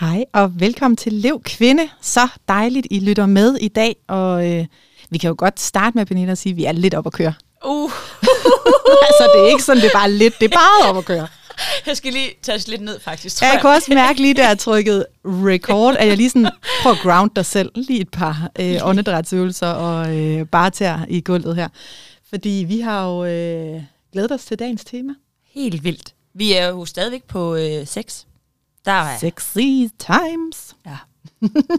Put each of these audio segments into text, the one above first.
Hej og velkommen til Lev Kvinde. Så dejligt, I lytter med i dag. Og øh, vi kan jo godt starte med, Pernille, at sige, at vi er lidt op at køre. Uh. altså, det er ikke sådan, det er bare lidt, det er bare op at køre. Jeg skal lige tage lidt ned, faktisk. Tror jeg. jeg kunne også mærke lige, da jeg trykkede record, at jeg lige sådan prøver at ground dig selv. Lige et par øh, åndedrætsøvelser og øh, bare tær i gulvet her. Fordi vi har jo øh, glædet os til dagens tema. Helt vildt. Vi er jo stadigvæk på øh, 6. Der er, Sexy times. ja.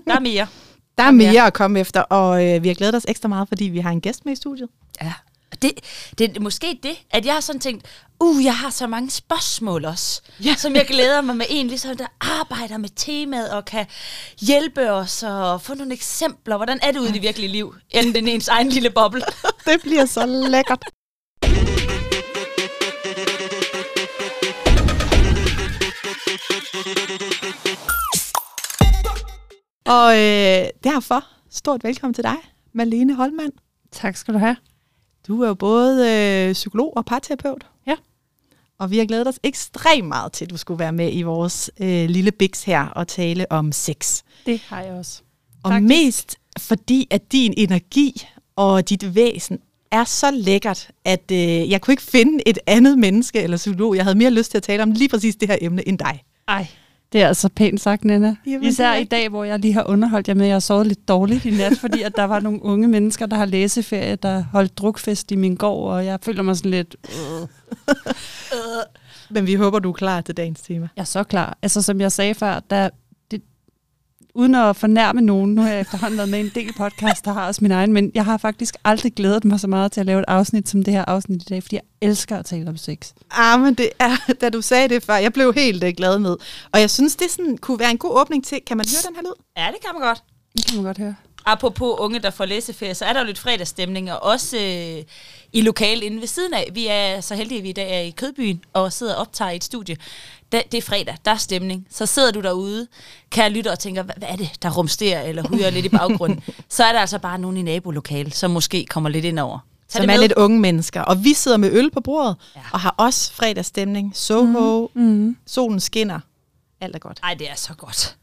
der er mere. Der er mere at komme efter, og øh, vi har glædet os ekstra meget, fordi vi har en gæst med i studiet. Ja. Det, det er måske det, at jeg har sådan tænkt, uh, jeg har så mange spørgsmål også, Ja. ja. som jeg glæder mig med en, ligesom der arbejder med temaet og kan hjælpe os og få nogle eksempler. Hvordan er det ude i det virkelige liv, end den ens egen lille boble? Det bliver så lækkert. Og øh, derfor, stort velkommen til dig, Malene Holmand. Tak skal du have. Du er jo både øh, psykolog og parterapeut. Ja. Og vi har glædet os ekstremt meget til, at du skulle være med i vores øh, lille biks her og tale om sex. Det har jeg også. Og Faktisk. mest fordi, at din energi og dit væsen er så lækkert, at øh, jeg kunne ikke finde et andet menneske eller psykolog, jeg havde mere lyst til at tale om lige præcis det her emne end dig. Ej, det er altså pænt sagt, Nana. Jamen, Især i dag, hvor jeg lige har underholdt jer med, at jeg har sovet lidt dårligt i nat, fordi at der var nogle unge mennesker, der har læseferie, der holdt drukfest i min gård, og jeg føler mig sådan lidt... Øh. Men vi håber, du er klar til dagens tema. Jeg er så klar. Altså, som jeg sagde før, der, uden at fornærme nogen, nu har jeg efterhånden været med en del podcast, der har også min egen, men jeg har faktisk aldrig glædet mig så meget til at lave et afsnit som det her afsnit i dag, fordi jeg elsker at tale om sex. Ah, men det er, da du sagde det før, jeg blev helt øh, glad med. Og jeg synes, det sådan, kunne være en god åbning til, kan man høre den her lyd? Ja, det kan man godt. Det kan man godt høre. Apropos unge, der får læseferie, så er der jo lidt fredagsstemning, og også øh, i lokalet inde ved siden af. Vi er så heldige, at vi i dag er i Kødbyen og sidder og optager i et studie. Da, det er fredag, der er stemning. Så sidder du derude, kære lytter, og tænker, hvad, hvad er det, der rumsterer eller hujer lidt i baggrunden? så er der altså bare nogen i nabolokalet, som måske kommer lidt ind over. Tag som det er lidt unge mennesker. Og vi sidder med øl på bordet, ja. Og har også fredagsstemning. Soho, mm. Mm. solen skinner. Alt er godt. Ej, det er så godt.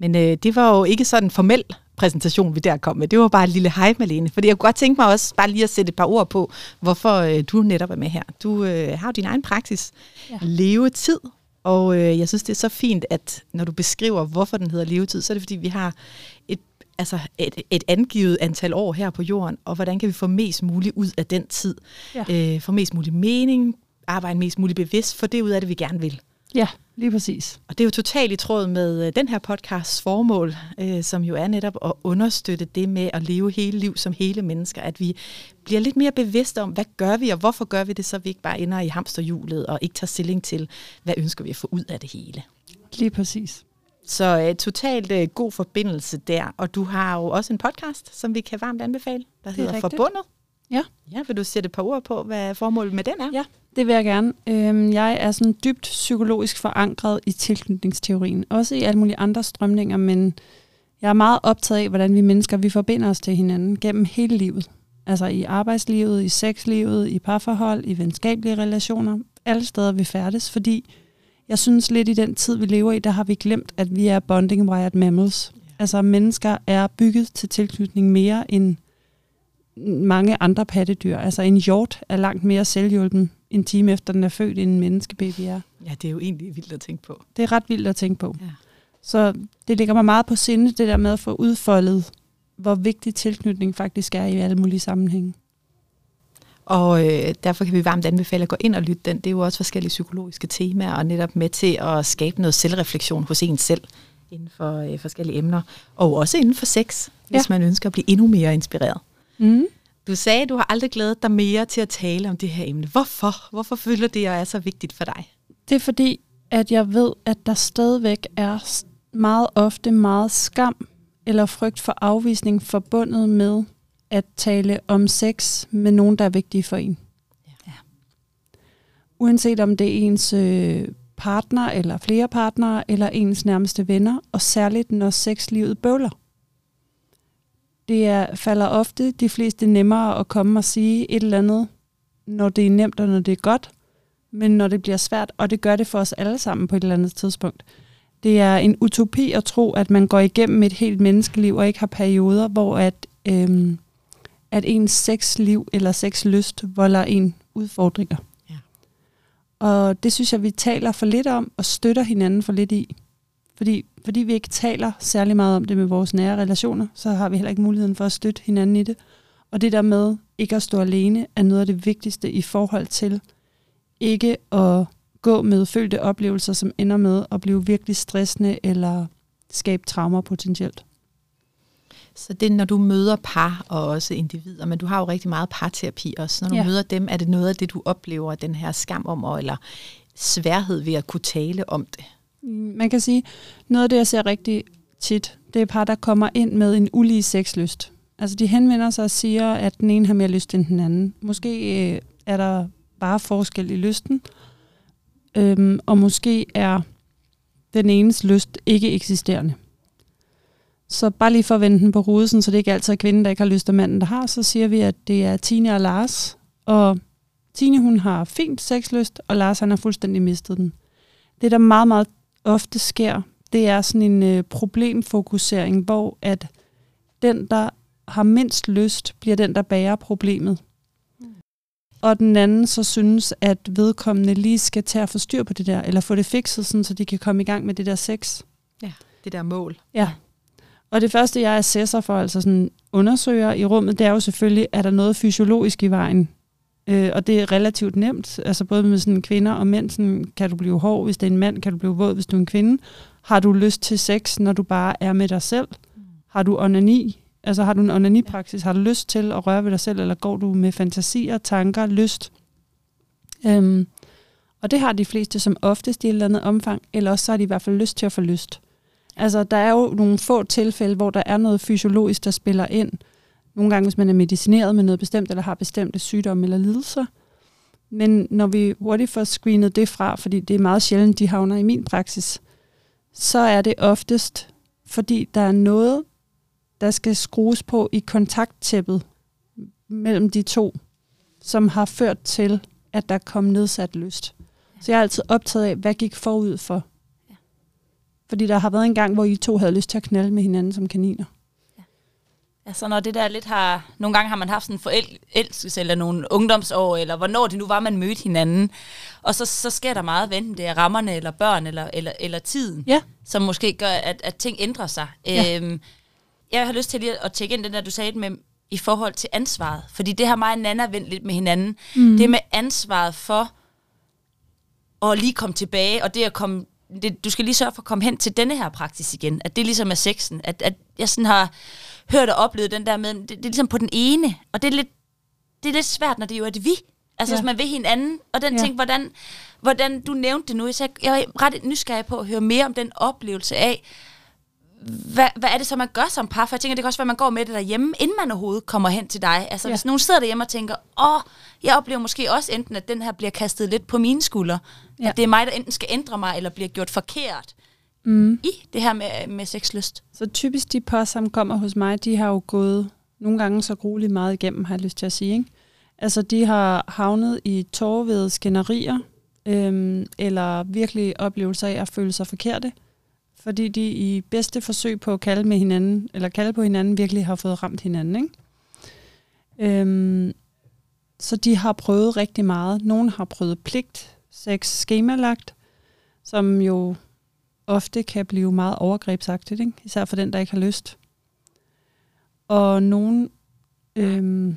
Men øh, det var jo ikke sådan en formel præsentation, vi der kom med. Det var bare et lille hej, Malene. Fordi jeg kunne godt tænke mig også bare lige at sætte et par ord på, hvorfor øh, du netop er med her. Du øh, har jo din egen praksis, ja. Levetid. Og øh, jeg synes, det er så fint, at når du beskriver, hvorfor den hedder levetid, så er det fordi, vi har et, altså et, et angivet antal år her på jorden, og hvordan kan vi få mest muligt ud af den tid? Ja. Øh, få mest mulig mening, arbejde mest muligt bevidst, for det ud af det, vi gerne vil. Ja, lige præcis. Og det er jo totalt i tråd med øh, den her podcasts formål, øh, som jo er netop at understøtte det med at leve hele liv som hele mennesker. At vi bliver lidt mere bevidste om, hvad gør vi, og hvorfor gør vi det, så vi ikke bare ender i hamsterhjulet og ikke tager stilling til, hvad ønsker vi at få ud af det hele. Lige præcis. Så øh, totalt øh, god forbindelse der. Og du har jo også en podcast, som vi kan varmt anbefale, der er hedder rigtigt. Forbundet. Ja. Ja, vil du sætte et par ord på, hvad formålet med den er? Ja. Det vil jeg gerne. Øhm, jeg er sådan dybt psykologisk forankret i tilknytningsteorien. Også i alle mulige andre strømninger, men jeg er meget optaget af, hvordan vi mennesker vi forbinder os til hinanden gennem hele livet. Altså i arbejdslivet, i sexlivet, i parforhold, i venskabelige relationer. Alle steder vi færdes, fordi jeg synes lidt i den tid, vi lever i, der har vi glemt, at vi er bonding wired mammals. Altså mennesker er bygget til tilknytning mere end mange andre pattedyr. Altså en hjort er langt mere selvhjulpen en time efter den er født, end en menneskebaby er. Ja, det er jo egentlig vildt at tænke på. Det er ret vildt at tænke på. Ja. Så det ligger mig meget på sinde, det der med at få udfoldet, hvor vigtig tilknytning faktisk er i alle mulige sammenhænge. Og øh, derfor kan vi varmt anbefale at gå ind og lytte den. Det er jo også forskellige psykologiske temaer, og netop med til at skabe noget selvreflektion hos en selv inden for øh, forskellige emner. Og også inden for sex, hvis Ja. man ønsker at blive endnu mere inspireret. Mm. Du sagde, at du har aldrig glædet dig mere til at tale om det her emne. Hvorfor? Hvorfor føler det, og er så vigtigt for dig? Det er fordi, at jeg ved, at der stadigvæk er meget ofte meget skam eller frygt for afvisning forbundet med at tale om sex med nogen, der er vigtige for en. Ja. Uanset om det er ens øh, partner eller flere partnere eller ens nærmeste venner, og særligt når sexlivet bøvler. Det er, falder ofte de fleste nemmere at komme og sige et eller andet når det er nemt og når det er godt, men når det bliver svært, og det gør det for os alle sammen på et eller andet tidspunkt. Det er en utopi at tro, at man går igennem et helt menneskeliv og ikke har perioder, hvor at, øhm, at ens sexliv eller sexlyst volder en udfordringer. Ja. Og det synes jeg, vi taler for lidt om og støtter hinanden for lidt i. Fordi, fordi vi ikke taler særlig meget om det med vores nære relationer, så har vi heller ikke muligheden for at støtte hinanden i det. Og det der med ikke at stå alene, er noget af det vigtigste i forhold til ikke at gå med følte oplevelser, som ender med at blive virkelig stressende eller skabe traumer potentielt. Så det er, når du møder par og også individer, men du har jo rigtig meget parterapi også. Når du Ja. møder dem, er det noget af det, du oplever, den her skam om, eller sværhed ved at kunne tale om det? Man kan sige, noget af det, jeg ser rigtig tit, det er par, der kommer ind med en ulige sexlyst. Altså de henvender sig og siger, at den ene har mere lyst end den anden. Måske øh, er der bare forskel i lysten, øhm, og måske er den enes lyst ikke eksisterende. Så bare lige for at vende den på hovedet, så det ikke altid er kvinden, der ikke har lyst, og manden, der har, så siger vi, at det er Tine og Lars. Og Tine, hun har fint sexlyst, og Lars, han har fuldstændig mistet den. Det, der meget, meget ofte sker, det er sådan en øh, problemfokusering, hvor at den, der har mindst lyst, bliver den, der bærer problemet. Og den anden så synes, at vedkommende lige skal tage at få styr på det der, eller få det fikset, sådan, så de kan komme i gang med det der sex. Det der mål. Ja. Og det første, jeg assesser for, altså sådan undersøger i rummet, det er jo selvfølgelig, er der noget fysiologisk i vejen? Øh, og det er relativt nemt, altså både med sådan kvinder og mænd, sådan, kan du blive hård, hvis det er en mand, kan du blive våd, hvis du er en kvinde. Har du lyst til sex, når du bare er med dig selv? Har du onani? Altså har du en onanipraksis? Har du lyst til at røre ved dig selv, eller går du med fantasier, tanker, lyst? Øhm, og det har de fleste som oftest i et eller andet omfang, eller også så har de i hvert fald lyst til at få lyst. Altså, der er jo nogle få tilfælde, hvor der er noget fysiologisk, der spiller ind. Nogle gange, hvis man er medicineret med noget bestemt, eller har bestemte sygdomme eller lidelser. Men når vi hurtigt får screenet det fra, fordi det er meget sjældent, de havner i min praksis, så er det oftest, fordi der er noget, der skal skrues på i kontakttæppet mellem de to, som har ført til, at der kom nedsat lyst. Så jeg er altid optaget af, hvad gik forud for. Fordi der har været en gang, hvor I to havde lyst til at knalde med hinanden som kaniner. Altså når det der lidt har... Nogle gange har man haft sådan en forelskelse, eller nogle ungdomsår, eller hvornår det nu var, man mødte hinanden. Og så, så sker der meget, enten det er rammerne, eller børn, eller, eller, eller tiden, Ja. som måske gør, at, at ting ændrer sig. Ja. Øhm, jeg har lyst til lige at tjekke ind den der, du sagde med i forhold til ansvaret. Fordi det har mig og Nana vendt lidt med hinanden. Mm. Det med ansvaret for at lige komme tilbage, og det at komme det, du skal lige sørge for at komme hen til denne her praksis igen. At det ligesom er sexen. At, at jeg sådan har hørt og oplevet den der med, det, det er ligesom på den ene, og det er lidt, det er lidt svært, når det jo er det vi. Altså Ja. man vil hinanden, og den Ja. ting, hvordan, hvordan du nævnte det nu, så jeg, jeg er ret nysgerrig på at høre mere om den oplevelse af, hvad, hvad er det så, man gør som par? For jeg tænker, det kan også være, at man går med det derhjemme, inden man overhovedet kommer hen til dig. Altså Ja. hvis nogen sidder derhjemme og tænker, åh, jeg oplever måske også enten, at den her bliver kastet lidt på mine skuldre. Ja. At det er mig, der enten skal ændre mig, eller bliver gjort forkert Mm. i det her med, med sexlyst. Så typisk de par, som kommer hos mig, de har jo gået nogle gange så grueligt meget igennem, har jeg lyst til at sige. Ikke? Altså de har havnet i tårvede skænderier, øhm, eller virkelig oplevelser af at føle sig forkerte, fordi de i bedste forsøg på at kalde med hinanden, eller kalde på hinanden, virkelig har fået ramt hinanden. Ikke? Øhm, så de har prøvet rigtig meget. Nogle har prøvet pligt, sex skemalagt, som jo ofte kan blive meget overgrebsagtigt, ikke? især for den, der ikke har lyst. Og nogen, øhm,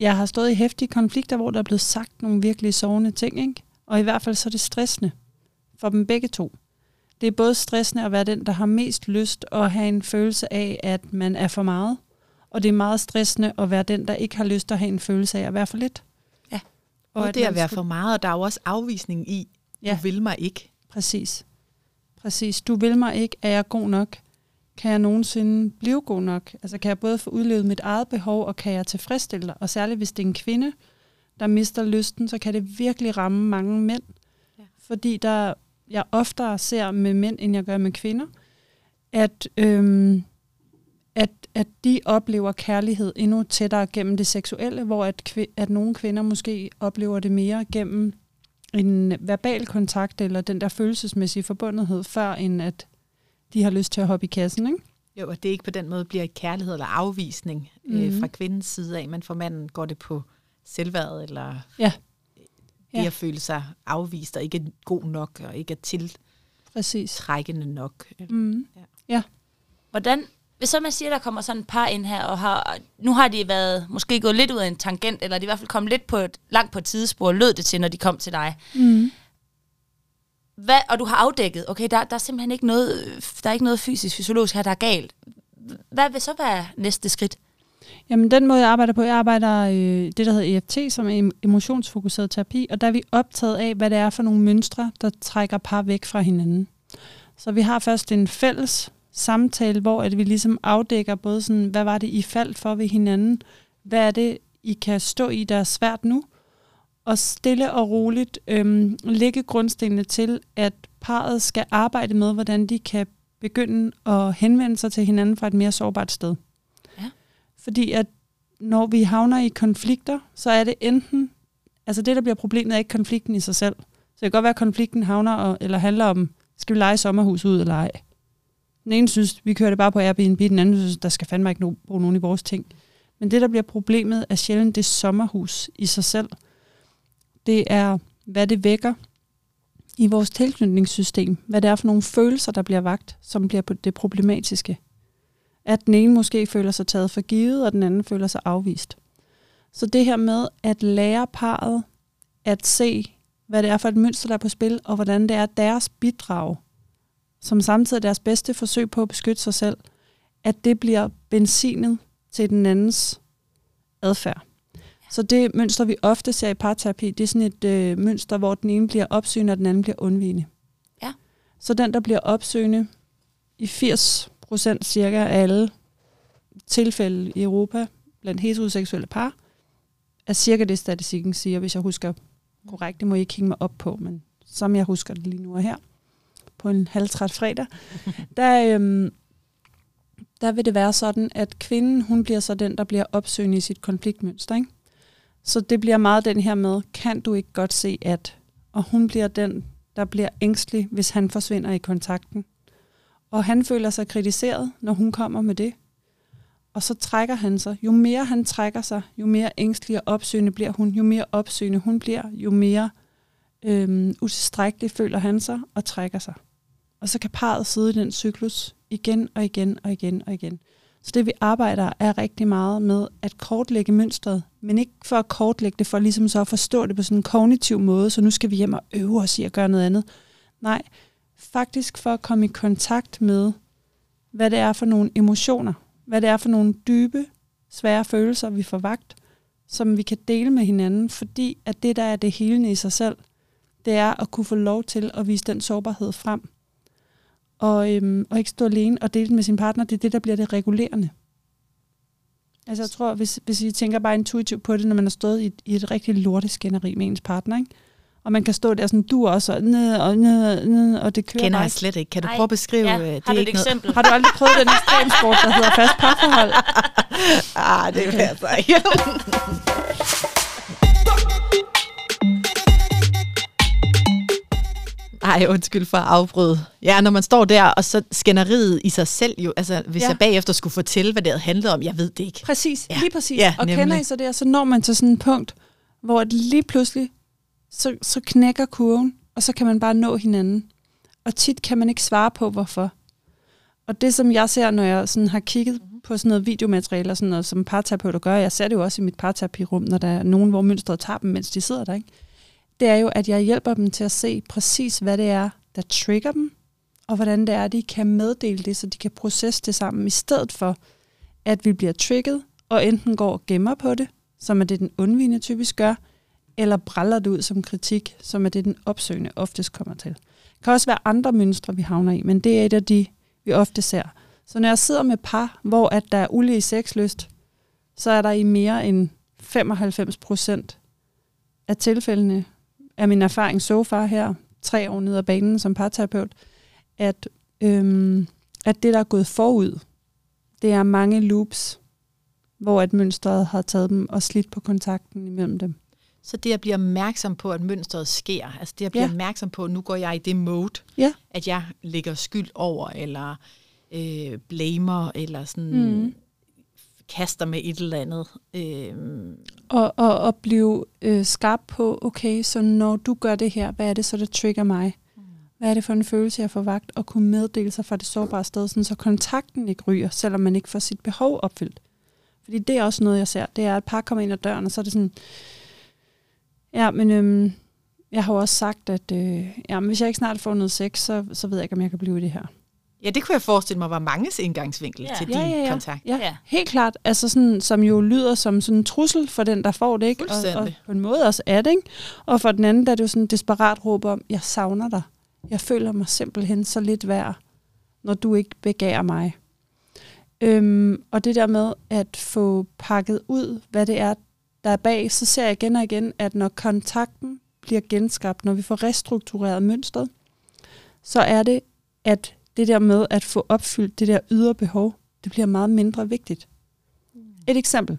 jeg har stået i hæftige konflikter, hvor der er blevet sagt nogle virkelig sovende ting, ikke? og i hvert fald så er det stressende for dem begge to. Det er både stressende at være den, der har mest lyst, og have en følelse af, at man er for meget, og det er meget stressende at være den, der ikke har lyst at have en følelse af at være for lidt. Ja. Og at det at man være skal- for meget, og der er jo også afvisning i, Ja. du vil mig ikke. Præcis. Præcis. Du vil mig ikke, er jeg god nok? Kan jeg nogensinde blive god nok? Altså kan jeg både få udlevet mit eget behov, og kan jeg tilfredsstille dig? Og særligt hvis det er en kvinde, der mister lysten, så kan det virkelig ramme mange mænd. Ja. Fordi der, jeg oftere ser med mænd, end jeg gør med kvinder, at, øhm, at, at de oplever kærlighed endnu tættere gennem det seksuelle, hvor at, kv- at nogle kvinder måske oplever det mere gennem en verbal kontakt eller den der følelsesmæssige forbundethed, før end at de har lyst til at hoppe i kassen, ikke? Jo, og det ikke på den måde bliver et kærlighed eller afvisning mm. øh, Mhm. fra kvindens side af, men for manden går det på selvværd eller Ja. det Ja. at føle sig afvist og ikke god nok og ikke er Præcis. tiltrækkende nok. Mm. Hvordan, hvis så man siger, der kommer sådan et par ind her, og har, nu har de været måske gået lidt ud af en tangent, eller de i hvert fald kommet lidt på et, langt på et tidsspor, lød det til, når de kom til dig. Mm. Hvad, og du har afdækket, okay, der, der er simpelthen ikke noget, der er ikke noget fysisk, fysiologisk her, der er galt. Hvad vil så være næste skridt? Jamen, den måde, jeg arbejder på, jeg arbejder øh, det, der hedder EFT, som er em- emotionsfokuseret terapi, og der er vi optaget af, hvad det er for nogle mønstre, der trækker par væk fra hinanden. Så vi har først en fælles samtale, hvor at vi ligesom afdækker både sådan, hvad var det, I faldt for ved hinanden, hvad er det, I kan stå i, der er svært nu, og stille og roligt øhm, lægge grundstenene til, at parret skal arbejde med, hvordan de kan begynde at henvende sig til hinanden fra et mere sårbart sted. Fordi at når vi havner i konflikter, så er det enten, altså det der bliver problemet er ikke konflikten i sig selv. Så det kan godt være, at konflikten havner og, eller handler om, skal vi lege sommerhus ud eller ej. Den ene synes, vi kører det bare på Airbnb, den anden synes, der skal fandme ikke no- bruge nogen i vores ting. Men det, der bliver problemet, er sjældent det sommerhus i sig selv. Det er, hvad det vækker i vores tilknytningssystem. Hvad det er for nogle følelser, der bliver vagt, som bliver det problematiske at den ene måske føler sig taget for givet, og den anden føler sig afvist. Så det her med at lære parret at se, hvad det er for et mønster, der er på spil, og hvordan det er deres bidrag, som samtidig er deres bedste forsøg på at beskytte sig selv, at det bliver benzinet til den andens adfærd. Så det mønster, vi ofte ser i parterapi, det er sådan et øh, mønster, hvor den ene bliver opsøgende, og den anden bliver undvigende. Ja. Så den, der bliver opsøgende i 80 procent cirka af alle tilfælde i Europa blandt heteroseksuelle par, er cirka det, statistikken siger, hvis jeg husker korrekt. Det må I ikke hænge mig op på, men som jeg husker det lige nu og her, på en halvtræt fredag, der, øhm, der vil det være sådan, at kvinden, hun bliver så den, der bliver opsøgende i sit konfliktmønster. Ikke? Så det bliver meget den her med, kan du ikke godt se at? Og hun bliver den, der bliver ængstelig, hvis han forsvinder i kontakten. Og han føler sig kritiseret, når hun kommer med det. Og så trækker han sig. Jo mere han trækker sig, jo mere ængstelig og opsøgende bliver hun. Jo mere opsøgende hun bliver, jo mere øhm, utilstrækkelig føler han sig og trækker sig. Og så kan parret sidde i den cyklus igen og igen og igen og igen. Så det vi arbejder er rigtig meget med at kortlægge mønstret, men ikke for at kortlægge det, for ligesom så at forstå det på sådan en kognitiv måde, så nu skal vi hjem og øve os i at gøre noget andet. Nej, faktisk for at komme i kontakt med, hvad det er for nogle emotioner, hvad det er for nogle dybe, svære følelser, vi får vagt, som vi kan dele med hinanden, fordi at det, der er det helende i sig selv, det er at kunne få lov til at vise den sårbarhed frem. Og, øhm, og ikke stå alene og dele den med sin partner, det er det, der bliver det regulerende. Altså jeg tror, hvis, hvis I tænker bare intuitivt på det, når man har stået i, et- i et rigtig lorteskænderi med ens partner, ikke? og man kan stå der sådan, du også, og ned, og ned, ned, og det kører Kender bare jeg ikke. slet ikke. Kan du Ej, prøve at beskrive? Ja, øh, har det du er et ikke noget- eksempel? Har du aldrig prøvet den ekstremsport, der hedder fast parforhold? Ah, det vil jeg så ikke. Ej, undskyld for at afbryde. Ja, når man står der, og så skænderiet i sig selv jo, altså hvis Ja. jeg bagefter skulle fortælle, hvad det havde handlet om, jeg ved det ikke. Præcis, Ja. lige præcis. Ja, og nemlig. kender I så det, så når man til sådan et punkt, hvor det lige pludselig, så, så knækker kurven, og så kan man bare nå hinanden. Og tit kan man ikke svare på, hvorfor. Og det, som jeg ser, når jeg sådan har kigget på sådan noget videomateriale, og sådan noget, som parterapeuter gør, jeg ser det jo også i mit parterapirum, når der er nogen, hvor mønstret tager dem, mens de sidder der, ikke? Det er jo, at jeg hjælper dem til at se præcis, hvad det er, der trigger dem, og hvordan det er, at de kan meddele det, så de kan processe det sammen, i stedet for, at vi bliver trigget, og enten går og gemmer på det, som er det, den undvigende typisk gør, eller bræller det ud som kritik, som er det, den opsøgende oftest kommer til. Det kan også være andre mønstre, vi havner i, men det er et af de, vi ofte ser. Så når jeg sidder med par, hvor at der er ulige sexlyst, så er der i mere end 95 procent af tilfældene, af min erfaring så far her, tre år ned ad banen som parterapeut, at, øhm, at det, der er gået forud det er mange loops, hvor at mønstret har taget dem og slidt på kontakten imellem dem. Så det at blive opmærksom på, at mønstret sker, altså det at blive Ja. ja. opmærksom på, at nu går jeg i det mode, Ja. at jeg lægger skyld over, eller øh, blamer, eller sådan Mm. Mm. kaster med et eller andet. Øh, Og, og, og blive øh, skarp på, okay, så når du gør det her, hvad er det så, der trigger mig? Hvad er det for en følelse, jeg får vagt? Og kunne meddele sig fra det sårbare sted, sådan, så kontakten ikke ryger, selvom man ikke får sit behov opfyldt. Fordi det er også noget, jeg ser. Det er, at et par kommer ind ad døren, og så er det sådan, ja, men øhm, jeg har jo også sagt, at øh, ja, men hvis jeg ikke snart får noget sex, så, så ved jeg ikke, om jeg kan blive i det her. Ja, det kunne jeg forestille mig var manges indgangsvinkel Ja. til Ja, din ja, ja. kontakt. Ja, Ja. ja. helt klart. Altså sådan, som jo lyder som sådan en trussel for den, der får det, ikke? Og, og på en måde også er det, ikke? Og for den anden, der er det jo sådan en desperat råb om, jeg savner dig. Jeg føler mig simpelthen så lidt værd, når du ikke begærer mig. Øhm, og det der med at få pakket ud, hvad det er, der er bag, så ser jeg igen og igen, at når kontakten bliver genskabt, når vi får restruktureret mønstret, så er det, at det der med at få opfyldt det der ydre behov, det bliver meget mindre vigtigt. Et eksempel.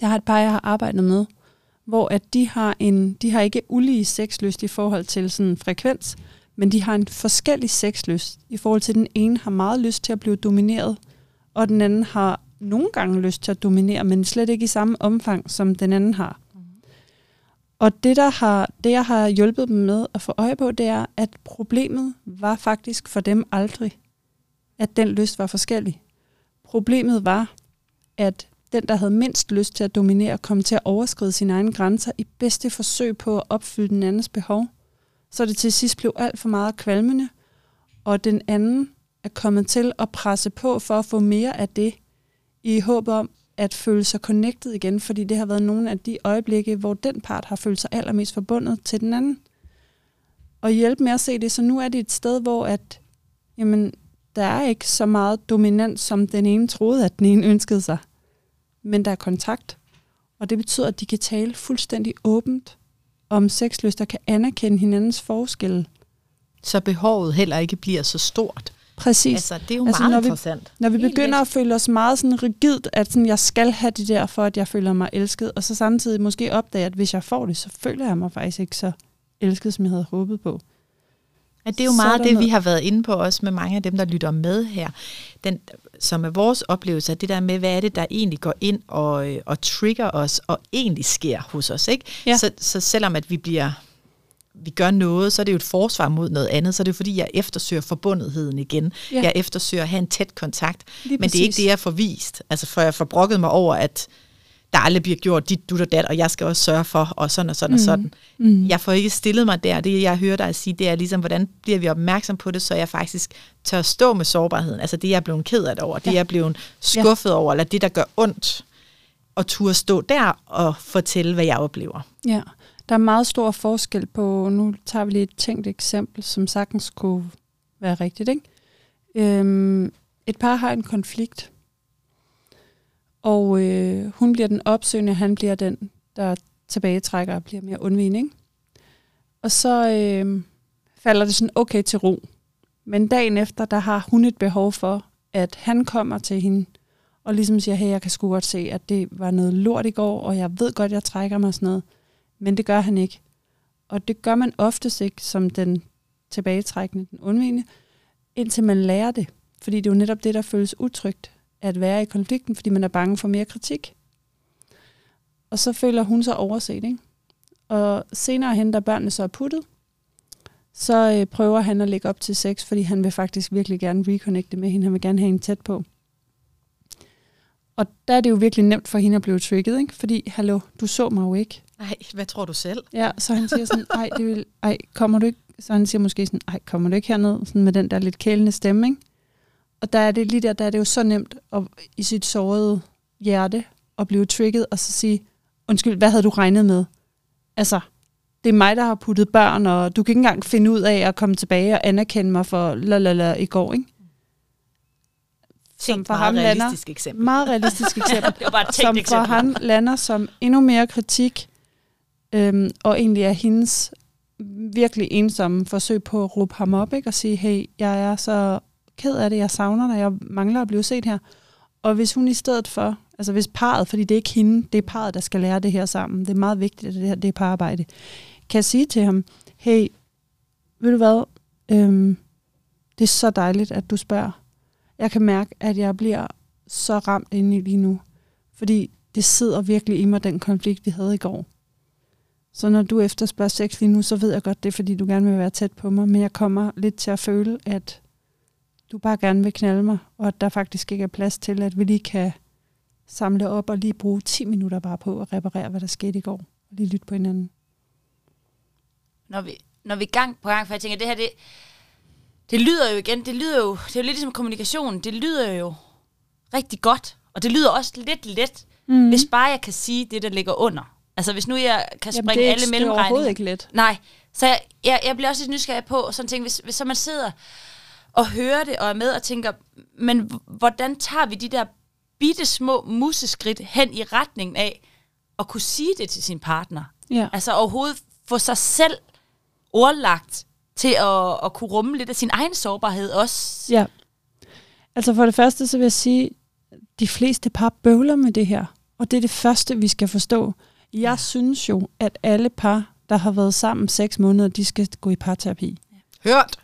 Jeg har et par, jeg har arbejdet med, hvor at de har en, de har ikke ulige sexlyst i forhold til sådan frekvens, men de har en forskellig sexlyst i forhold til, at den ene har meget lyst til at blive domineret, og den anden har nogle gange lyst til at dominere, men slet ikke i samme omfang, som den anden har. Og det, der har, det, jeg har hjulpet dem med at få øje på, det er, at problemet var faktisk for dem aldrig, at den lyst var forskellig. Problemet var, at den, der havde mindst lyst til at dominere, kom til at overskride sine egne grænser i bedste forsøg på at opfylde den andens behov. Så det til sidst blev alt for meget kvalmende, og den anden er kommet til at presse på for at få mere af det, i håb om at føle sig connected igen, fordi det har været nogle af de øjeblikke, hvor den part har følt sig allermest forbundet til den anden. Og hjælpe med at se det, så nu er det et sted, hvor at, jamen, der er ikke så meget dominant, som den ene troede, at den ene ønskede sig. Men der er kontakt, og det betyder, at de kan tale fuldstændig åbent om sexlyst og kan anerkende hinandens forskelle. Så behovet heller ikke bliver så stort. Præcis. Altså, det er jo Altså, meget når vi- interessant. Når vi Helt begynder at føle os meget sådan rigidt, at sådan, jeg skal have det der, for at jeg føler mig elsket, og så samtidig måske opdage, at hvis jeg får det, så føler jeg mig faktisk ikke så elsket, som jeg havde håbet på. Ja, det er jo meget det, noget- vi har været inde på også med mange af dem, der lytter med her. Den, som er vores oplevelse af det der med, hvad er det, der egentlig går ind og, øh, og trigger os, og egentlig sker hos os. Ikke? Ja. Så, så selvom at vi bliver vi gør noget, så er det jo et forsvar mod noget andet, så er det fordi, jeg eftersøger forbundetheden igen. Ja. Ja. Jeg eftersøger at have en tæt kontakt. Lige Men det er ikke præcis. det, jeg får vist. Altså, for jeg får brokket mig over, at der aldrig bliver gjort dit, dut og dat, og jeg skal også sørge for, og sådan og sådan mm. og sådan. Mm. Jeg får ikke stillet mig der. Det, jeg hører dig sige, det er ligesom, hvordan bliver vi opmærksom på det, så jeg faktisk tør stå med sårbarheden. Altså det, jeg er blevet ked af det over, det, Ja. jeg er blevet skuffet over, eller det, der gør ondt, og turde stå der og fortælle, hvad jeg oplever. Ja, der er meget stor forskel på, nu tager vi lige et tænkt eksempel, som sagtens kunne være rigtigt. Ikke? Øhm, et par har en konflikt, og øh, hun bliver den opsøgende, han bliver den, der tilbagetrækker og bliver mere undvigende. Ikke? Og så øh, falder det sådan okay til ro. Men dagen efter, der har hun et behov for, at han kommer til hende, og ligesom siger, hey, jeg kan sgu godt se, at det var noget lort i går, og jeg ved godt, jeg trækker mig og sådan noget. Men det gør han ikke. Og det gør man oftest ikke som den tilbagetrækkende, den undvigende, indtil man lærer det. Fordi det er jo netop det, der føles utrygt at være i konflikten, fordi man er bange for mere kritik. Og så føler hun sig overset, ikke? Og senere hen, da børnene så er puttet, så øh, prøver han at lægge op til sex, fordi han vil faktisk virkelig gerne reconnecte med hende. Han vil gerne have hende tæt på. Og der er det jo virkelig nemt for hende at blive trigget, ikke? Fordi, hallo, du så mig jo ikke. Nej, hvad tror du selv? Ja, så han siger sådan, ej, det vil, ej, kommer du ikke? Så han siger måske sådan, ej, kommer du ikke herned? Sådan med den der lidt kælende stemme, ikke? Og der er det lige der, der er det jo så nemt at, i sit sårede hjerte at blive trigget og så sige, undskyld, hvad havde du regnet med? Altså, det er mig, der har puttet børn, og du kan ikke engang finde ud af at komme tilbage og anerkende mig for lalala i går, ikke? Tænk for ham lander- realistisk eksempel. Meget realistisk eksempel. Det var bare et som for ham lander som endnu mere kritik, øhm, og egentlig er hendes virkelig ensomme forsøg på at råbe ham op, ikke? og sige, hey, jeg er så ked af det, jeg savner dig, jeg mangler at blive set her. Og hvis hun i stedet for, altså hvis parret, fordi det er ikke hende, det er parret, der skal lære det her sammen, det er meget vigtigt, at det her det er pararbejde, kan sige til ham, hey, ved du hvad, øhm, det er så dejligt, at du spørger. Jeg kan mærke, at jeg bliver så ramt inde i lige nu, fordi det sidder virkelig i mig, den konflikt, vi havde i går. Så når du efterspørger sex lige nu, så ved jeg godt, det er, fordi du gerne vil være tæt på mig, men jeg kommer lidt til at føle, at du bare gerne vil knalde mig, og at der faktisk ikke er plads til, at vi lige kan samle op og lige bruge 10 minutter bare på at reparere, hvad der skete i går, og lige lytte på hinanden. Når vi, når vi gang på gang, for jeg tænker, det her, det, det lyder jo igen, det lyder jo, det er jo lidt ligesom kommunikation, det lyder jo rigtig godt, og det lyder også lidt let, mm. hvis bare jeg kan sige det, der ligger under. Altså hvis nu jeg kan Jamen, springe er alle ikke, det er mellemregninger. overhovedet ikke let. Nej, så jeg, jeg, jeg bliver også lidt nysgerrig på sådan ting, hvis, hvis så man sidder og hører det og er med og tænker, men hvordan tager vi de der bitte små museskridt hen i retningen af at kunne sige det til sin partner? Ja. Altså overhovedet få sig selv ordlagt til at, at kunne rumme lidt af sin egen sårbarhed også. Ja. Altså for det første, så vil jeg sige, de fleste par bøvler med det her. Og det er det første, vi skal forstå. Jeg ja. synes jo, at alle par, der har været sammen seks måneder, de skal gå i parterapi. Hørt.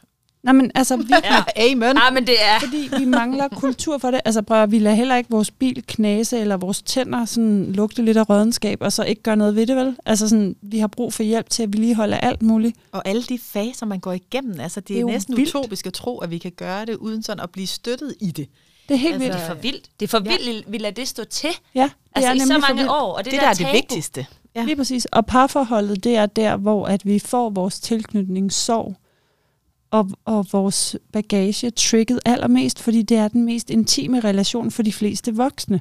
Nej, men altså, vi, Ja. Amen. Nej, men det er... fordi vi mangler kultur for det. Altså prøv vi lader heller ikke vores bil knase, eller vores tænder sådan, lugte lidt af rådenskab, og så ikke gøre noget ved det, vel? Altså sådan, vi har brug for hjælp til at vedligeholde alt muligt. Og alle de faser, man går igennem, altså det er, Det er jo næsten vildt. utopisk at tro, at vi kan gøre det, uden sådan at blive støttet i det. Det er helt Altså, vildt. Det er for vildt. Det er for vildt, vi lader det stå til. Ja, det Altså er i så mange vildt. år. Og det, Det, der, der er det tabu. vigtigste. Ja. Lige præcis. Og parforholdet, det er der, hvor at vi får vores tilknytningssorg og, og vores bagage trigget allermest, fordi det er den mest intime relation for de fleste voksne.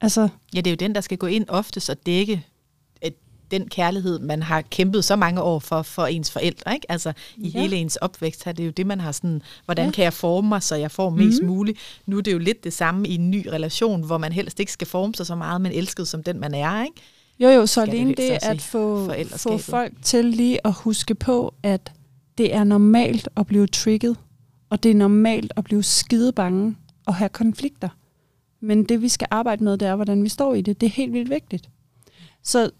Altså, Ja, det er jo den, der skal gå ind oftest og dække den kærlighed, man har kæmpet så mange år for, for ens forældre. Ikke? Altså i Ja. hele ens opvækst er det jo det, man har sådan, hvordan Ja. kan jeg forme mig, så jeg får mest Mhm. muligt. Nu er det jo lidt det samme i en ny relation, hvor man helst ikke skal forme sig så meget, men elsket som den, man er. Ikke? jo jo, så det alene det også at få, få folk til lige at huske på, at det er normalt at blive trigget, og det er normalt at blive skide bange og have konflikter. Men det vi skal arbejde med, det er, hvordan vi står i det. Det er helt vildt vigtigt. Så,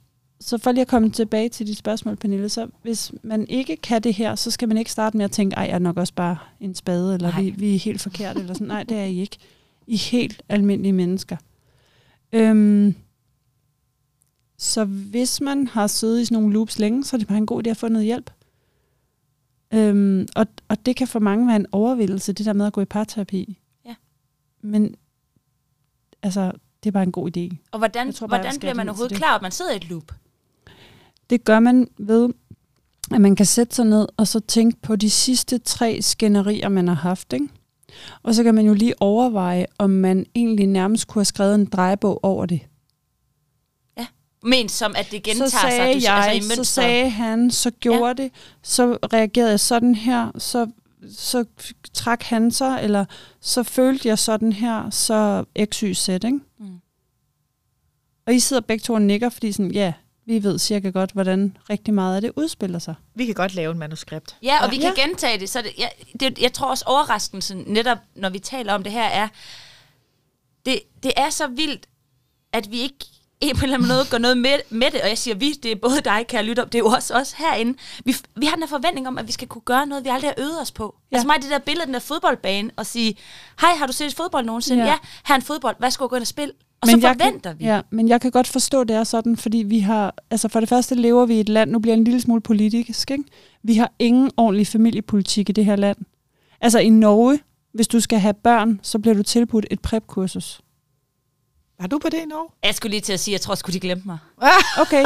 så for lige at komme tilbage til dit spørgsmål, Pernille, så hvis man ikke kan det her, så skal man ikke starte med at tænke, ej, jeg er nok også bare en spade, eller vi, vi er helt forkert, eller sådan. Nej, det er I ikke. I er helt almindelige mennesker. Øhm, så hvis man har siddet i sådan nogle loops længe, så er det bare en god idé at få noget hjælp. Øhm, og, og det kan for mange være en overvildelse, det der med at gå i parterapi. Ja. Men altså, det er bare en god idé. Og hvordan, Jeg tror bare, hvordan bliver man overhovedet det. klar, at man sidder i et loop? Det gør man ved, at man kan sætte sig ned og så tænke på de sidste tre skænderier, man har haft. Ikke? Og så kan man jo lige overveje, om man egentlig nærmest kunne have skrevet en drejebog over det. Men som at det gentager så sagde sig du, jeg, altså i så sagde han, så gjorde ja. det, så reagerede jeg sådan her, så, så trak han sig, eller så følte jeg sådan her, så x, y, z, ikke? Mm. Og I sidder begge to og nikker, fordi sådan, ja, vi ved cirka godt, hvordan rigtig meget af det udspiller sig. Vi kan godt lave en manuskript. Ja, og vi kan Ja. gentage det. Så det, jeg, det, jeg tror også overraskelsen, netop når vi taler om det her, er, det, det er så vildt, at vi ikke en på en eller anden måde går noget med, med det, og jeg siger vi, det er både dig, kære lytter, det er jo også os herinde. Vi, vi har den her forventning om, at vi skal kunne gøre noget, vi aldrig har øvet os på. Ja. Ja. Altså mig, det der billede af den der fodboldbane, og sige, hej, har du set fodbold nogensinde? Ja, Ja. ja her er en fodbold, hvad skal gå ind og spille? Og Men så jeg forventer kan, vi. Ja, men jeg kan godt forstå, at det er sådan, fordi vi har, altså for det første lever vi i et land, nu bliver jeg en lille smule politisk, ikke? Vi har ingen ordentlig familiepolitik i det her land. Altså i Norge, hvis du skal have børn, så bliver du tilbudt et prep-kursus. Var du på det i Norge? Jeg skulle lige til at sige, jeg tror sgu, de glemte mig. Okay,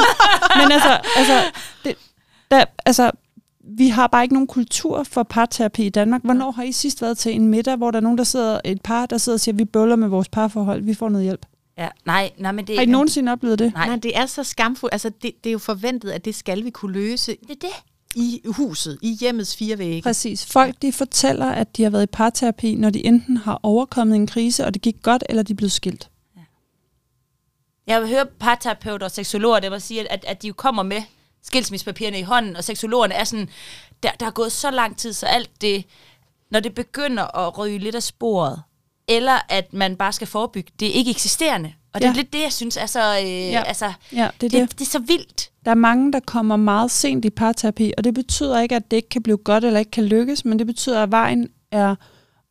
men altså, altså, det, der, altså, vi har bare ikke nogen kultur for parterapi i Danmark. Hvornår har I sidst været til en middag, hvor der er nogen, der sidder, et par, der sidder og siger, vi bøller med vores parforhold, vi får noget hjælp? Ja, nej, nej, men det Har I nogensinde oplevet det? Nej. Nej, det er så skamfuldt. Altså, det, det er jo forventet, at det skal vi kunne løse Det er det. i huset, i hjemmets fire vægge. Præcis. Folk de fortæller, at de har været i parterapi, når de enten har overkommet en krise, og det gik godt, eller de er blevet skilt. Jeg vil høre parterapeuter og seksologer, der vil sige, at, at de jo kommer med skilsmissepapirerne i hånden, og seksologerne er sådan, der, der er gået så lang tid, så alt det, når det begynder at ryge lidt af sporet, eller at man bare skal forebygge det ikke eksisterende. Og det er Ja. lidt det, jeg synes er så, øh, ja. altså, Ja, det er det. det. det er så vildt. Der er mange, der kommer meget sent i parterapi, og det betyder ikke, at det ikke kan blive godt eller ikke kan lykkes, men det betyder, at vejen er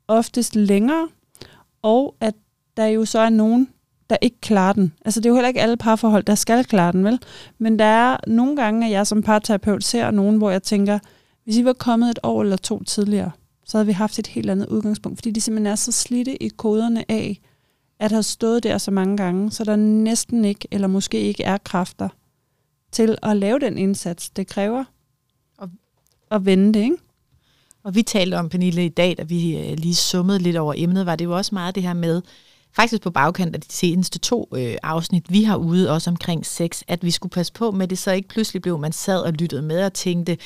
oftest længere, og at der jo så er nogen, der ikke klarer den. Altså det er jo heller ikke alle parforhold, der skal klare den, vel? Men der er nogle gange, at jeg som parterapeut ser nogen, hvor jeg tænker, hvis I var kommet et år eller to tidligere, så havde vi haft et helt andet udgangspunkt, fordi de simpelthen er så slidte i koderne af, at have stået der så mange gange, så der næsten ikke, eller måske ikke er kræfter til at lave den indsats, det kræver Og- at vende det, ikke? Og vi talte om, Pernille, i dag, da vi øh, lige summede lidt over emnet, var det jo også meget det her med, faktisk på bagkant af de seneste to øh, afsnit, vi har ude også omkring sex, at vi skulle passe på med det, så ikke pludselig blev man sad og lyttede med og tænkte,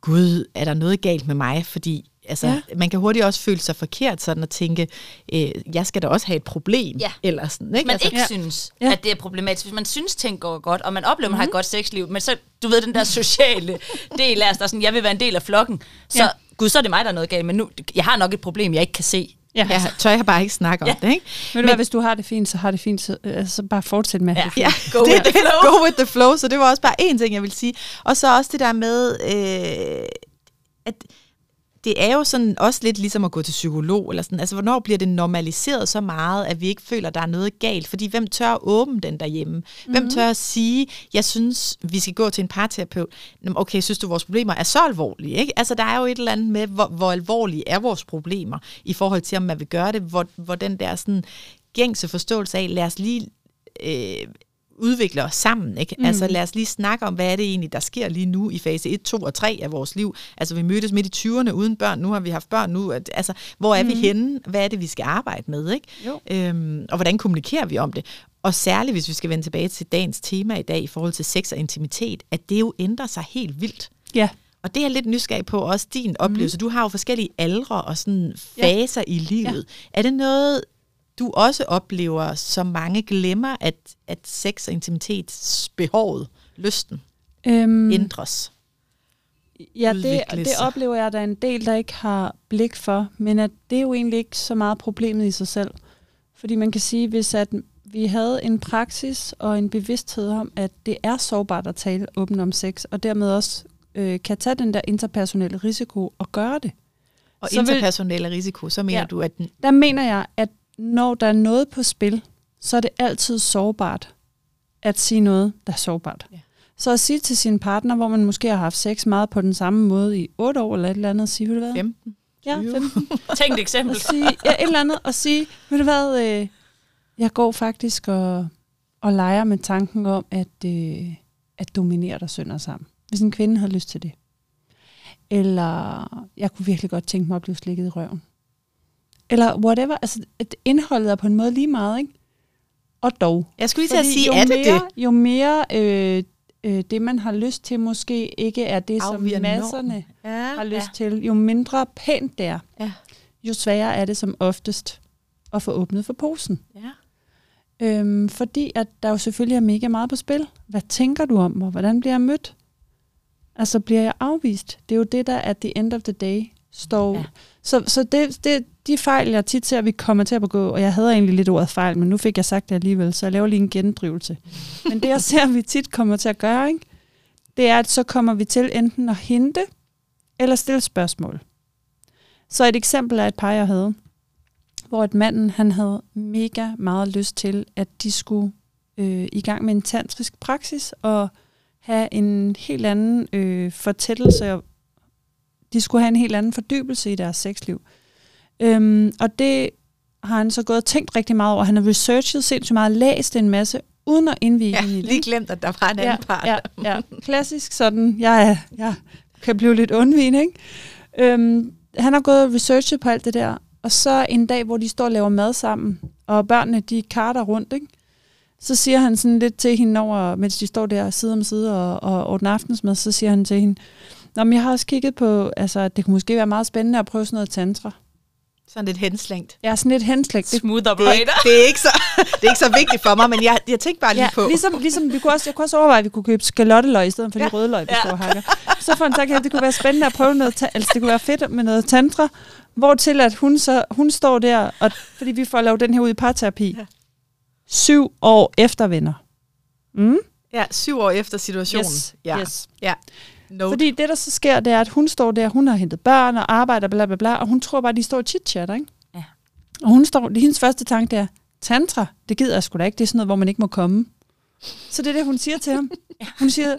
gud, er der noget galt med mig? Fordi altså, Ja. man kan hurtigt også føle sig forkert sådan at tænke, øh, jeg skal da også have et problem. Ja. Eller sådan, Hvis ikke? man altså, ikke Ja. synes, Ja. at det er problematisk, hvis man synes, ting går godt, og man oplever, at man har et godt sexliv, men så, du ved, den der sociale del af os, der er sådan, jeg vil være en del af flokken, så, Ja. gud, så er det mig, der er noget galt, men nu, jeg har nok et problem, jeg ikke kan se. Ja. ja, tør jeg bare ikke snakke om Ja. det, ikke? Du hvad, hvis du har det fint, så har det fint, så, altså, så bare fortsæt med at have Ja. det fint. Ja, Go det, with the flow. Go with the flow. Så det var også bare én ting, jeg vil sige. Og så også det der med, øh, at det er jo sådan også lidt ligesom at gå til psykolog, eller sådan. Altså, hvornår bliver det normaliseret så meget, at vi ikke føler, at der er noget galt? Fordi hvem tør at åbne den derhjemme? Mm-hmm. Hvem tør at sige, jeg synes, vi skal gå til en parterapeut? Okay, synes du, vores problemer er så alvorlige? Ikke? Altså, der er jo et eller andet med, hvor, hvor alvorlige er vores problemer, i forhold til, om man vil gøre det, hvor, hvor den der sådan gængse forståelse af, lad os lige øh, udvikle os sammen. Ikke? Mm. Altså lad os lige snakke om, hvad er det egentlig, der sker lige nu i fase 1, 2 og 3 af vores liv. Altså vi mødtes midt i 20'erne uden børn, nu har vi haft børn nu. At, altså hvor er mm. vi henne? Hvad er det, vi skal arbejde med? Ikke? Jo. Øhm, og hvordan kommunikerer vi om det? Og særligt, hvis vi skal vende tilbage til dagens tema i dag i forhold til sex og intimitet, at det jo ændrer sig helt vildt. Ja. Og det er jeg lidt nysgerrig på, også din oplevelse. Du har jo forskellige aldre og sådan faser ja. i livet. Ja. Er det noget, du også oplever, som mange glemmer, at, at sex og intimitetsbehovet, lysten, Øhm, ændres? Ja, det, det oplever jeg, at der er en del, der ikke har blik for, men at det er jo egentlig ikke så meget problemet i sig selv. Fordi man kan sige, hvis at vi havde en praksis og en bevidsthed om, at det er sårbart at tale åbent om sex, og dermed også øh, kan tage den der interpersonelle risiko og gøre det. Og Så vil- interpersonelle risiko, så mener ja. du, at den, Der mener jeg, at når der er noget på spil, så er det altid sårbart at sige noget, der er sårbart. Ja. Så at sige til sin partner, hvor man måske har haft sex meget på den samme måde i otte år eller et eller andet, sige, ved du hvad? 15, Ja, 20. 15. Tænk et eksempel. og sige, ja, et eller andet, og sige, ved du hvad, øh, jeg går faktisk og, og leger med tanken om, at, øh, at dominere dig sønder sammen. Hvis en kvinde havde lyst til det. Eller, jeg kunne virkelig godt tænke mig at blive slikket i røven. Eller whatever. Altså, at indholdet er på en måde lige meget, ikke? Og dog. Jeg skulle lige til at sige, jo er det mere, det? Jo mere øh, øh, det, man har lyst til, måske ikke er det, som Afviger masserne normen. Ja, har lyst til. Jo mindre pænt det er, Ja. jo sværere er det som oftest at få åbnet for posen. Ja. Øhm, fordi at der jo selvfølgelig er mega meget på spil. Hvad tænker du om mig? Hvordan bliver jeg mødt? Altså bliver jeg afvist? Det er jo det, der at the end of the day står. Ja. Så, så det, det, de fejl, jeg tit ser, at vi kommer til at begå, og jeg havde egentlig lidt ordet fejl, men nu fik jeg sagt det alligevel, så jeg laver lige en gendrivelse. men det, jeg ser, vi tit kommer til at gøre, ikke? det er, at så kommer vi til enten at hente eller stille spørgsmål. Så et eksempel er et par, jeg havde, hvor et manden han havde mega meget lyst til, at de skulle øh, i gang med en tantrisk praksis og have en helt anden øh, fortættelse. De skulle have en helt anden fordybelse i deres sexliv. Øhm, og det har han så gået og tænkt rigtig meget over. Han har researchet sindssygt meget, læst en masse, uden at indvige ja, i det. lige glemt, at der var en anden ja, part. Ja, ja, klassisk sådan. Jeg, er, jeg kan blive lidt undvigende, ikke? Øhm, han har gået og researchet på alt det der, og så en dag, hvor de står og laver mad sammen, og børnene, de karter rundt, ikke? Så siger han sådan lidt til hende over, mens de står der side om side og, og ordner aftensmad, så siger han til hende, Nå, men jeg har også kigget på, altså, at det kunne måske være meget spændende at prøve sådan noget tantra. Sådan lidt henslængt. Er sådan lidt henslægt. Det, Smooth Det er, operator. ikke, det, er ikke så, det er ikke så vigtigt for mig, men jeg, jeg tænkte bare lige ja, på. ligesom, ligesom vi kunne også, jeg kunne også overveje, at vi kunne købe skalotteløg i stedet for ja. de Ja. røde løg, vi Ja. står hakker. Så får han sagt, at det kunne være spændende at prøve noget, altså det kunne være fedt med noget tantra, hvor til at hun, så, hun står der, og, fordi vi får lavet den her ud i parterapi. Ja. Syv år efter venner. Mm? Ja, syv år efter situationen. Yes, ja. yes. ja. No. Fordi det, der så sker, det er, at hun står der, hun har hentet børn og arbejder, bla bla bla, og hun tror bare, de står og chit-chatter, ikke? Ja. Og hun står, det hendes første tanke, er, tantra, det gider jeg sgu da ikke, det er sådan noget, hvor man ikke må komme. Så det er det, hun siger til ham. Hun siger,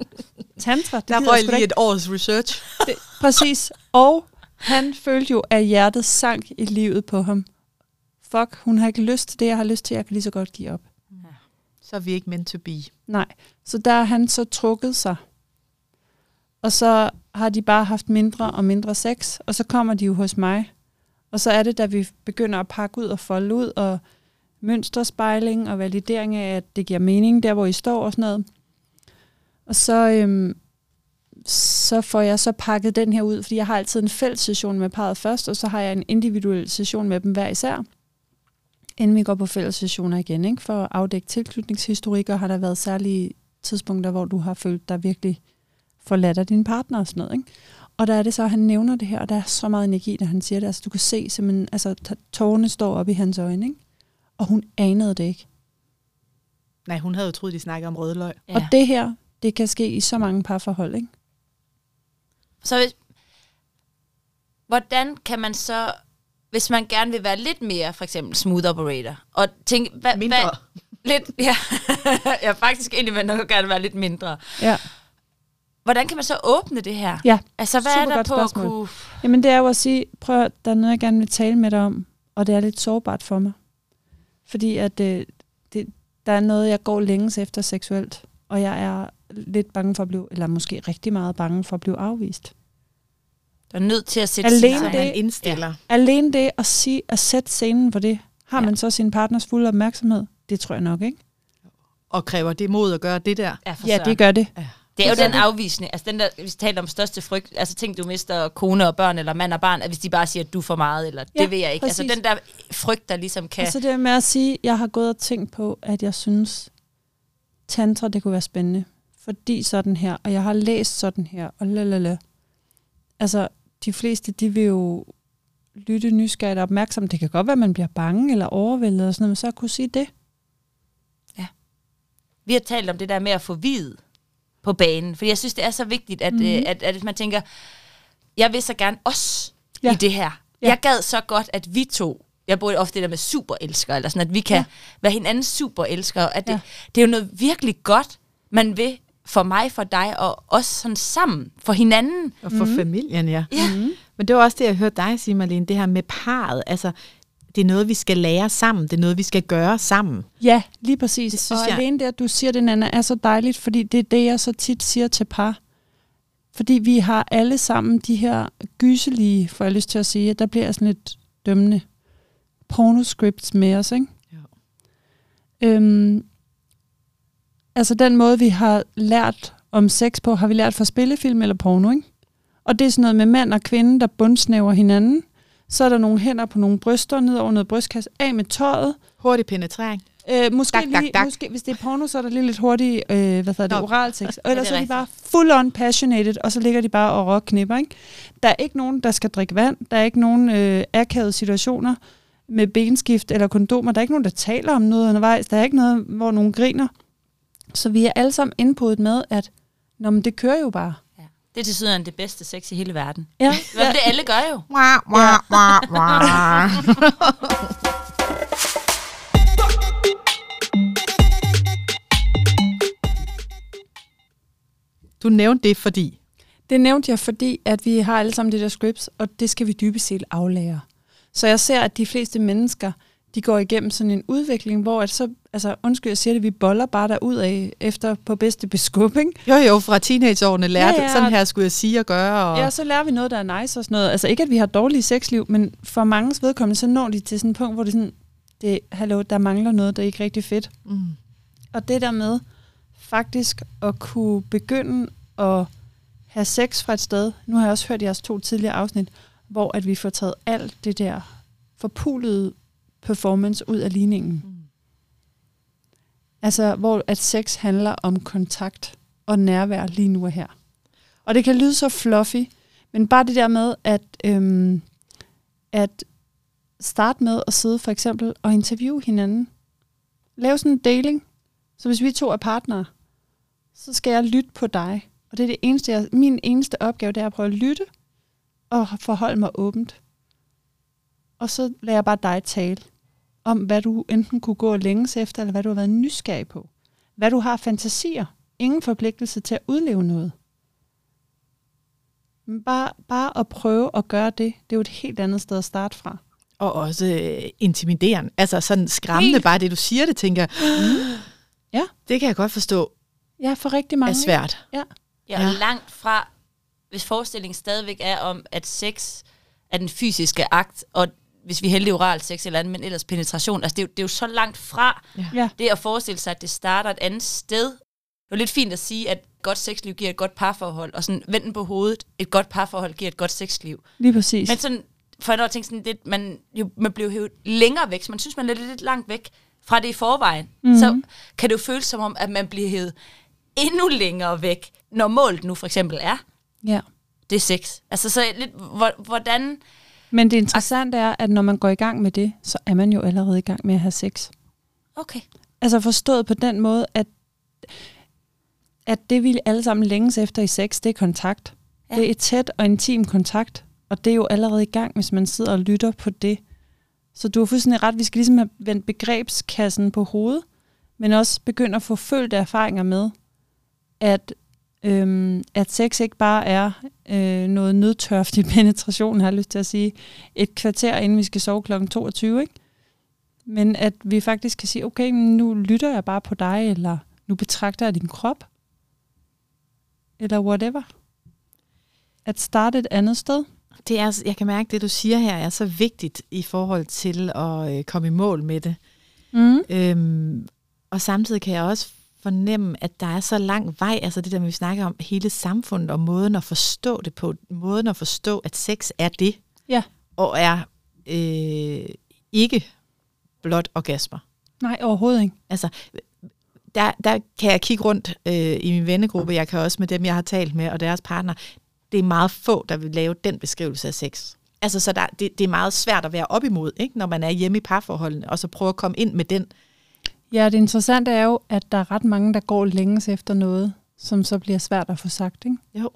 tantra, det der gider jeg sgu lige ikke. et års research. Det, præcis. Og han følte jo, at hjertet sank i livet på ham. Fuck, hun har ikke lyst til det, jeg har lyst til, jeg kan lige så godt give op. Så er vi ikke meant to be. Nej, så der har han så trukket sig. Og så har de bare haft mindre og mindre sex, og så kommer de jo hos mig. Og så er det, da vi begynder at pakke ud og folde ud, og mønsterspejling og validering af, at det giver mening, der hvor I står og sådan noget. Og så, øhm, så får jeg så pakket den her ud, fordi jeg har altid en fælles session med parret først, og så har jeg en individuel session med dem hver især inden vi går på fælles sessioner igen, ikke? for at afdække tilknytningshistorik, og har der været særlige tidspunkter, hvor du har følt dig virkelig forladt af din partner og sådan noget. Ikke? Og der er det så, at han nævner det her, og der er så meget energi, da han siger det. Altså, du kan se simpelthen, altså tårerne står op i hans øjne, ikke? og hun anede det ikke. Nej, hun havde jo troet, de snakkede om rødløg. Ja. Og det her, det kan ske i så mange parforhold, ikke? Så hvis, hvordan kan man så, hvis man gerne vil være lidt mere, for eksempel smooth operator, og tænke, hvad, Mindre. Hvad, lidt, ja, jeg er faktisk med, at man gerne være lidt mindre. Ja. Hvordan kan man så åbne det her? Ja, Altså, hvad er der på spørgsmål. at kunne... Jamen det er jo at sige, prøv der er noget, jeg gerne vil tale med dig om, og det er lidt sårbart for mig. Fordi at det, det, der er noget, jeg går længes efter seksuelt, og jeg er lidt bange for at blive, eller måske rigtig meget bange for at blive afvist. Der er nødt til at sætte Alene Så sig- det- han indstiller. Ja. Alene det at, sige, at sætte scenen for det, har Ja. man så sin partners fulde opmærksomhed? Det tror jeg nok, ikke? Og kræver det mod at gøre det der. Ja, Ja, det gør det. Det er jo den afvisning, altså den der, vi taler om største frygt, altså tænk, du mister kone og børn, eller mand og barn, at hvis de bare siger, at du er for meget, eller Ja, det vil jeg ikke. Altså præcis. den der frygt, der ligesom kan... Og så det med at sige, at jeg har gået og tænkt på, at jeg synes, tantra, det kunne være spændende. Fordi sådan her, og jeg har læst sådan her, og lalala. Altså, de fleste, de vil jo lytte nysgerrigt og opmærksomt. Det kan godt være, at man bliver bange eller overvældet og sådan noget, men så at kunne sige det. Vi har talt om det der med at få vid på banen, fordi jeg synes, det er så vigtigt, at, Mhm. mm-hmm. at, at hvis man tænker, jeg vil så gerne os ja. I det her. Ja. Jeg gad så godt, at vi to, jeg bruger ofte det der med superelskere, eller sådan, at vi kan Ja. være hinandens superelskere. At det, Ja. ja. det er jo noget virkelig godt, man vil for mig, for dig, og os sådan sammen, for hinanden. Og for mm. familien, ja. Ja. Mm. Men det var også det, jeg hørte dig sige, Marlene, det her med parret. Altså, det er noget, vi skal lære sammen. Det er noget, vi skal gøre sammen. Ja, lige præcis. Det synes og jeg- alene det, at du siger det, Nana, er så dejligt, fordi det er det, jeg så tit siger til par. Fordi vi har alle sammen de her gyselige, får jeg lyst til at sige, der bliver sådan lidt dømmende, pornoscripts med os, ikke? Jo. Øhm, altså den måde, vi har lært om sex på, har vi lært fra spillefilm eller porno, ikke? Og det er sådan noget med mand og kvinde, der bundsnæver hinanden. Så er der nogle hænder på nogle bryster, ned over noget brystkasse, af med tøjet, Hurtig penetrering. Øh, måske, Dak, dak, lige, dak. måske, hvis det er porno, så er der lige lidt hurtig, øh, hvad hedder det, oralsex. Og det ellers er er de bare full on passionated, og så ligger de bare og rockknipper, ikke? Der er ikke nogen, der skal drikke vand. Der er ikke nogen øh, akavede situationer med benskift eller kondomer. Der er ikke nogen, der taler om noget undervejs. Der er ikke noget, hvor nogen griner. Så vi er alle sammen indputtet med, at Nå, men det kører jo bare. Det er til siden det bedste sex i hele verden. Ja, Hvad det alle gør jo. Wah, wah, wah, wah. Du nævnte det, fordi... Det nævnte jeg, fordi at vi har alle sammen det der scripts, og det skal vi dybest set aflære. Så jeg ser, at de fleste mennesker, de går igennem sådan en udvikling, hvor at så, altså undskyld, jeg siger det, vi boller bare derud af efter på bedste beskub, ikke? Jo, jo, fra teenageårene lærte, Ja, ja, sådan her skulle jeg sige og gøre. Og... Ja, så lærer vi noget, der er nice og sådan noget. Altså ikke, at vi har dårlige sexliv, men for manges vedkommende, så når de til sådan et punkt, hvor det sådan, det, hallo, der mangler noget, der er ikke rigtig fedt. Mm. Og det der med faktisk at kunne begynde at have sex fra et sted, nu har jeg også hørt jeres to tidligere afsnit, hvor at vi får taget alt det der forpulede performance ud af ligningen. Mm. Altså, hvor at sex handler om kontakt og nærvær lige nu og her. Og det kan lyde så fluffy, men bare det der med, at, øhm, at starte med at sidde for eksempel og interviewe hinanden. Lave sådan en deling. Så hvis vi to er partnere, så skal jeg lytte på dig. Og det er det eneste, jeg, min eneste opgave, det er at prøve at lytte og forholde mig åbent. Og så lader jeg bare dig tale om, hvad du enten kunne gå længes efter, eller hvad du har været nysgerrig på. Hvad du har fantasier. Ingen forpligtelse til at udleve noget. Men bare, bare at prøve at gøre det, det er jo et helt andet sted at starte fra. Og også øh, intimiderende. Altså sådan skræmmende, helt. bare det du siger det, tænker mm. Ja. Det kan jeg godt forstå. Ja, for rigtig mange. Er svært. Ja. Ja, ja. langt fra, hvis forestillingen stadigvæk er om, at sex er den fysiske akt, og hvis vi er heldige oral sex eller andet, men ellers penetration. Altså, det er, jo, det er jo så langt fra Ja. det at forestille sig, at det starter et andet sted. Det er jo lidt fint at sige, at godt sexliv giver et godt parforhold, og sådan venden på hovedet, et godt parforhold giver et godt sexliv. Lige præcis. Men sådan, for jeg tænker sådan lidt, man, jo, man bliver hævet længere væk, så man synes, man er lidt, lidt langt væk fra det i forvejen, Mhm. mm. så kan det jo føles som om, at man bliver hævet endnu længere væk, når målet nu for eksempel er, ja. det er sex. Altså så lidt, hvor- hvordan... Men det interessante er, at når man går i gang med det, så er man jo allerede i gang med at have sex. Okay. Altså forstået på den måde, at, at det vi alle sammen længes efter i sex, det er kontakt. Ja. Det er et tæt og intim kontakt, og det er jo allerede i gang, hvis man sidder og lytter på det. Så du har fuldstændig ret, vi skal ligesom have vendt begrebskassen på hovedet, men også begynde at få følte erfaringer med, at, øhm, at sex ikke bare er øh, noget nødtørftig penetration, har jeg lyst til at sige, et kvarter inden vi skal sove kl. 22, ikke? Men at vi faktisk kan sige, okay, nu lytter jeg bare på dig, eller nu betragter jeg din krop, eller whatever. At starte et andet sted. Det er, jeg kan mærke, at det du siger her er så vigtigt i forhold til at øh, komme i mål med det. Mm. Øhm, og samtidig kan jeg også fornemme, at der er så lang vej, altså det der vi snakker om hele samfundet, og måden at forstå det på, måden at forstå, at sex er det, Ja. og er øh, ikke blot orgasmer. Nej, overhovedet ikke. Altså, der, der kan jeg kigge rundt øh, i min vennegruppe, jeg kan også med dem, jeg har talt med, og deres partner. Det er meget få, der vil lave den beskrivelse af sex. Altså, så der, det, det er meget svært at være op imod, ikke? når man er hjemme i parforholdene, og så prøve at komme ind med den. Ja, det interessante er jo, at der er ret mange, der går længes efter noget, som så bliver svært at få sagt, ikke? Jo.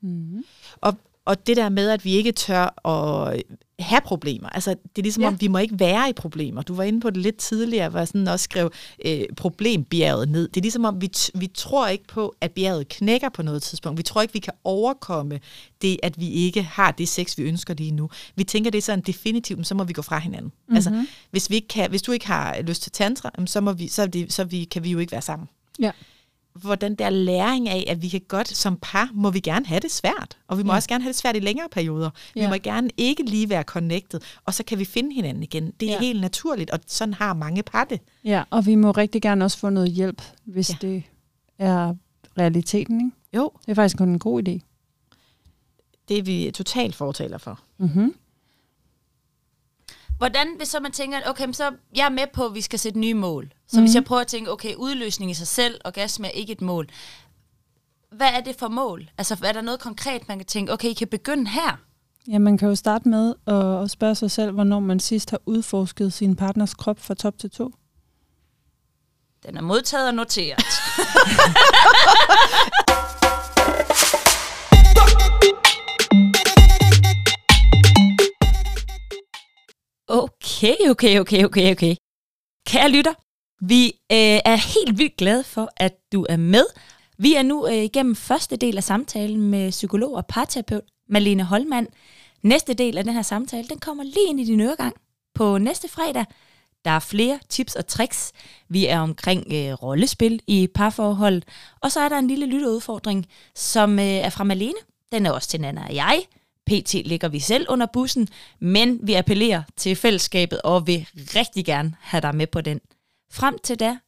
Mm. Og, og det der med, at vi ikke tør at have problemer. Altså, det er ligesom Ja. om, vi må ikke være i problemer. Du var inde på det lidt tidligere, hvor jeg sådan også skrev øh, problembjerget ned. Det er ligesom om, vi, t- vi tror ikke på, at bjerget knækker på noget tidspunkt. Vi tror ikke, vi kan overkomme det, at vi ikke har det sex, vi ønsker lige nu. Vi tænker, det er sådan definitivt, så må vi gå fra hinanden. Mm-hmm. Altså, hvis, vi ikke kan, hvis du ikke har lyst til tantra, så, må vi, så, det, så vi, kan vi jo ikke være sammen Ja. Hvor den der læring af, at vi kan godt som par, må vi gerne have det svært. Og vi må Ja. også gerne have det svært i længere perioder. Vi Ja. må gerne ikke lige være connected, og så kan vi finde hinanden igen. Det er Ja. helt naturligt, og sådan har mange par det. ja, og vi må rigtig gerne også få noget hjælp, hvis. Ja. det er realiteten, ikke? Jo, Det er faktisk kun en god idé. det er vi totalt fortaler for. Mm-hmm. Hvordan, hvis så man tænker, okay, så jeg er med på, at vi skal sætte nye mål. Så mm-hmm. hvis jeg prøver at tænke, okay, udløsning i sig selv, orgasme er ikke et mål. Hvad er det for mål? Altså, er der noget konkret, man kan tænke, okay, I kan begynde her? Ja, man kan jo starte med at spørge sig selv, hvornår man sidst har udforsket sin partners krop fra top til to. Den er modtaget og noteret. Okay, okay, okay, okay, okay. Kære lytter, vi øh, er helt vildt glade for, at du er med. Vi er nu øh, igennem første del af samtalen med psykolog og parterapeut Malene Holmand. Næste del af den her samtale, den kommer lige ind i din øregang på næste fredag. Der er flere tips og tricks. Vi er omkring øh, rollespil i parforhold. Og så er der en lille lytteudfordring, som øh, er fra Malene. Den er også til Nana og jeg. PT ligger vi selv under bussen, men vi appellerer til fællesskabet og vil rigtig gerne have dig med på den. Frem til da,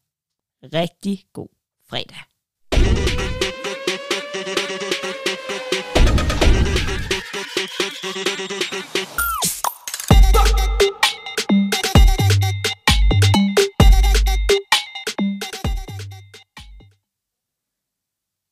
rigtig god fredag.